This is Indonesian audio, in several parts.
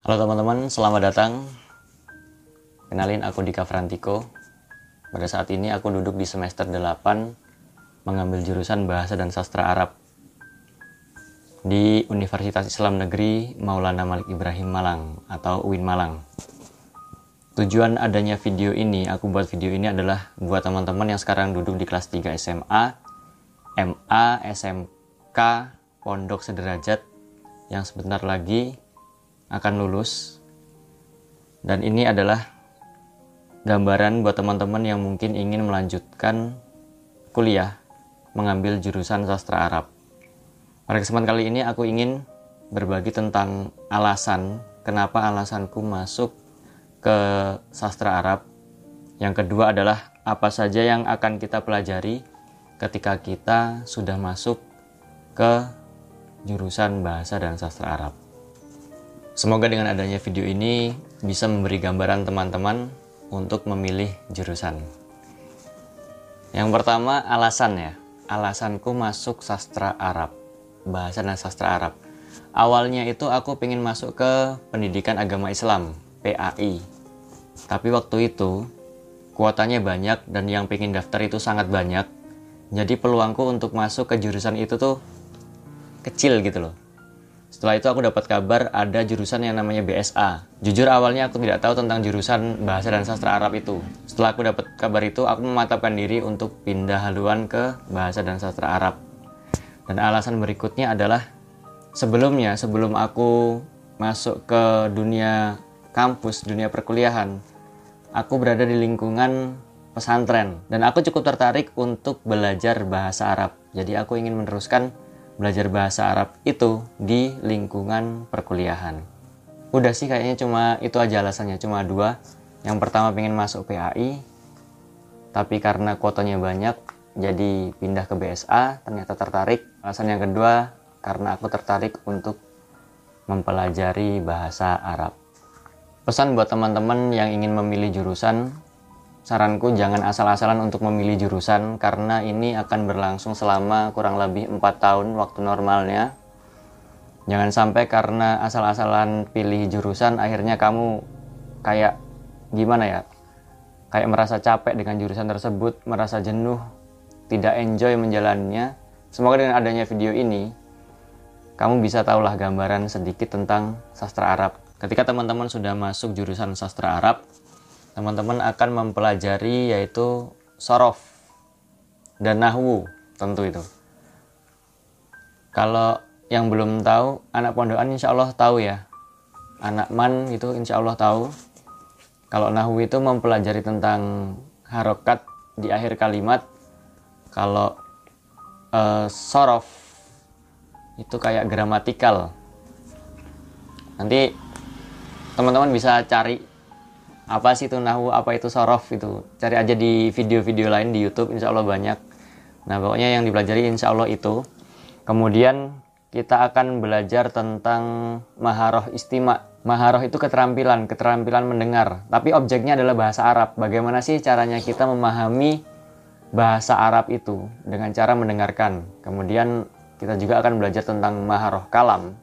Halo teman-teman, selamat datang. Kenalin aku Dika Frantiko. Pada saat ini aku duduk di semester 8 mengambil jurusan Bahasa dan Sastra Arab di Universitas Islam Negeri Maulana Malik Ibrahim Malang atau UIN Malang. Tujuan adanya video ini, aku buat video ini adalah buat teman-teman yang sekarang duduk di kelas 3 SMA, MA, SMK, Pondok Sederajat yang sebentar lagi akan lulus. Dan ini adalah gambaran buat teman-teman yang mungkin ingin melanjutkan kuliah mengambil jurusan sastra Arab. Pada kesempatan kali ini aku ingin berbagi tentang alasan kenapa alasanku masuk ke sastra Arab. Yang kedua adalah apa saja yang akan kita pelajari ketika kita sudah masuk ke jurusan bahasa dan sastra Arab. Semoga dengan adanya video ini bisa memberi gambaran teman-teman untuk memilih jurusan. Yang pertama alasannya, alasanku masuk sastra Arab bahasa dan sastra Arab. Awalnya itu aku pengen masuk ke pendidikan agama Islam, PAI. Tapi waktu itu kuotanya banyak dan yang pengen daftar itu sangat banyak. Jadi peluangku untuk masuk ke jurusan itu tuh kecil gitu loh. Setelah itu aku dapat kabar ada jurusan yang namanya BSA. Jujur awalnya aku tidak tahu tentang jurusan bahasa dan sastra Arab itu. Setelah aku dapat kabar itu, aku memantapkan diri untuk pindah haluan ke bahasa dan sastra Arab. Dan alasan berikutnya adalah sebelumnya, sebelum aku masuk ke dunia kampus, dunia perkuliahan, aku berada di lingkungan pesantren dan aku cukup tertarik untuk belajar bahasa Arab. Jadi aku ingin meneruskan belajar bahasa Arab itu di lingkungan perkuliahan. Udah sih kayaknya cuma itu aja alasannya, cuma dua. Yang pertama pengen masuk PAI, tapi karena kuotanya banyak, jadi pindah ke BSA ternyata tertarik alasan yang kedua karena aku tertarik untuk mempelajari bahasa Arab pesan buat teman-teman yang ingin memilih jurusan saranku jangan asal-asalan untuk memilih jurusan karena ini akan berlangsung selama kurang lebih 4 tahun waktu normalnya jangan sampai karena asal-asalan pilih jurusan akhirnya kamu kayak gimana ya kayak merasa capek dengan jurusan tersebut merasa jenuh tidak enjoy menjalannya, semoga dengan adanya video ini, kamu bisa tahulah gambaran sedikit tentang sastra Arab. Ketika teman-teman sudah masuk jurusan sastra Arab, teman-teman akan mempelajari yaitu sorof dan nahwu tentu itu. Kalau yang belum tahu, anak pondokan insya Allah tahu ya. Anak man itu insya Allah tahu. Kalau nahwu itu mempelajari tentang harokat di akhir kalimat kalau uh, sorof itu kayak gramatikal nanti teman-teman bisa cari apa sih itu nahu? Apa itu sorof itu cari aja di video-video lain di YouTube insya Allah banyak. Nah pokoknya yang dipelajari insya Allah itu. Kemudian kita akan belajar tentang maharoh istima. Maharoh itu keterampilan keterampilan mendengar. Tapi objeknya adalah bahasa Arab. Bagaimana sih caranya kita memahami bahasa Arab itu? Dengan cara mendengarkan. Kemudian kita juga akan belajar tentang maharoh kalam,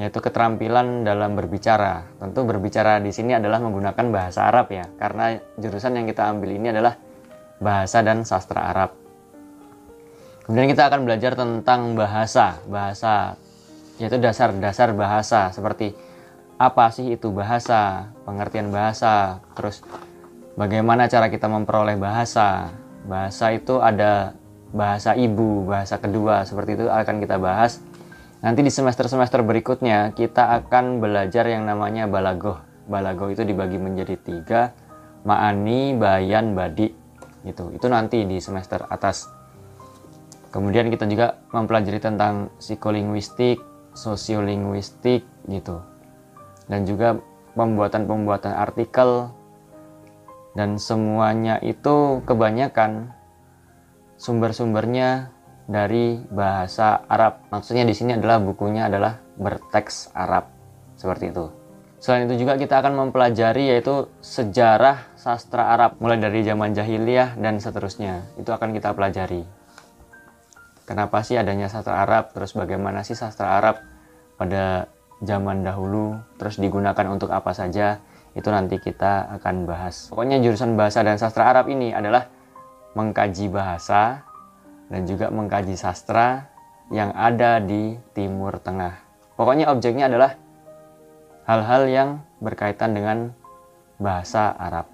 yaitu keterampilan dalam berbicara. Tentu berbicara di sini adalah menggunakan bahasa Arab ya, karena jurusan yang kita ambil ini adalah bahasa dan sastra Arab. Kemudian kita akan belajar tentang bahasa, bahasa yaitu dasar-dasar bahasa seperti apa sih itu bahasa, pengertian bahasa, terus bagaimana cara kita memperoleh bahasa, bahasa itu ada bahasa ibu, bahasa kedua, seperti itu akan kita bahas. Nanti di semester-semester berikutnya kita akan belajar yang namanya balagoh. Balagoh itu dibagi menjadi tiga, ma'ani, bayan, badi. Gitu. Itu nanti di semester atas. Kemudian kita juga mempelajari tentang psikolinguistik, sosiolinguistik gitu. Dan juga pembuatan-pembuatan artikel, dan semuanya itu kebanyakan sumber-sumbernya dari bahasa Arab. Maksudnya di sini adalah bukunya adalah berteks Arab seperti itu. Selain itu juga kita akan mempelajari yaitu sejarah sastra Arab mulai dari zaman jahiliyah dan seterusnya. Itu akan kita pelajari. Kenapa sih adanya sastra Arab? Terus bagaimana sih sastra Arab pada zaman dahulu, terus digunakan untuk apa saja, itu nanti kita akan bahas. Pokoknya jurusan bahasa dan sastra Arab ini adalah mengkaji bahasa dan juga mengkaji sastra yang ada di Timur Tengah. Pokoknya objeknya adalah hal-hal yang berkaitan dengan bahasa Arab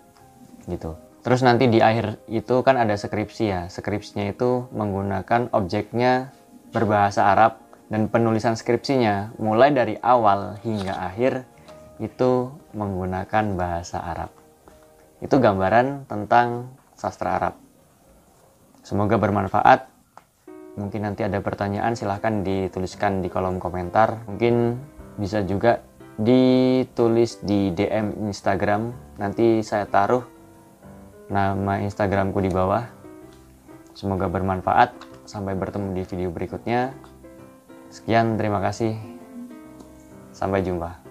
gitu. Terus nanti di akhir itu kan ada skripsi ya. Skripsinya itu menggunakan objeknya berbahasa Arab dan penulisan skripsinya mulai dari awal hingga akhir itu menggunakan bahasa Arab. Itu gambaran tentang sastra Arab. Semoga bermanfaat. Mungkin nanti ada pertanyaan silahkan dituliskan di kolom komentar. Mungkin bisa juga ditulis di DM Instagram. Nanti saya taruh nama Instagramku di bawah. Semoga bermanfaat. Sampai bertemu di video berikutnya. Sekian, terima kasih. Sampai jumpa.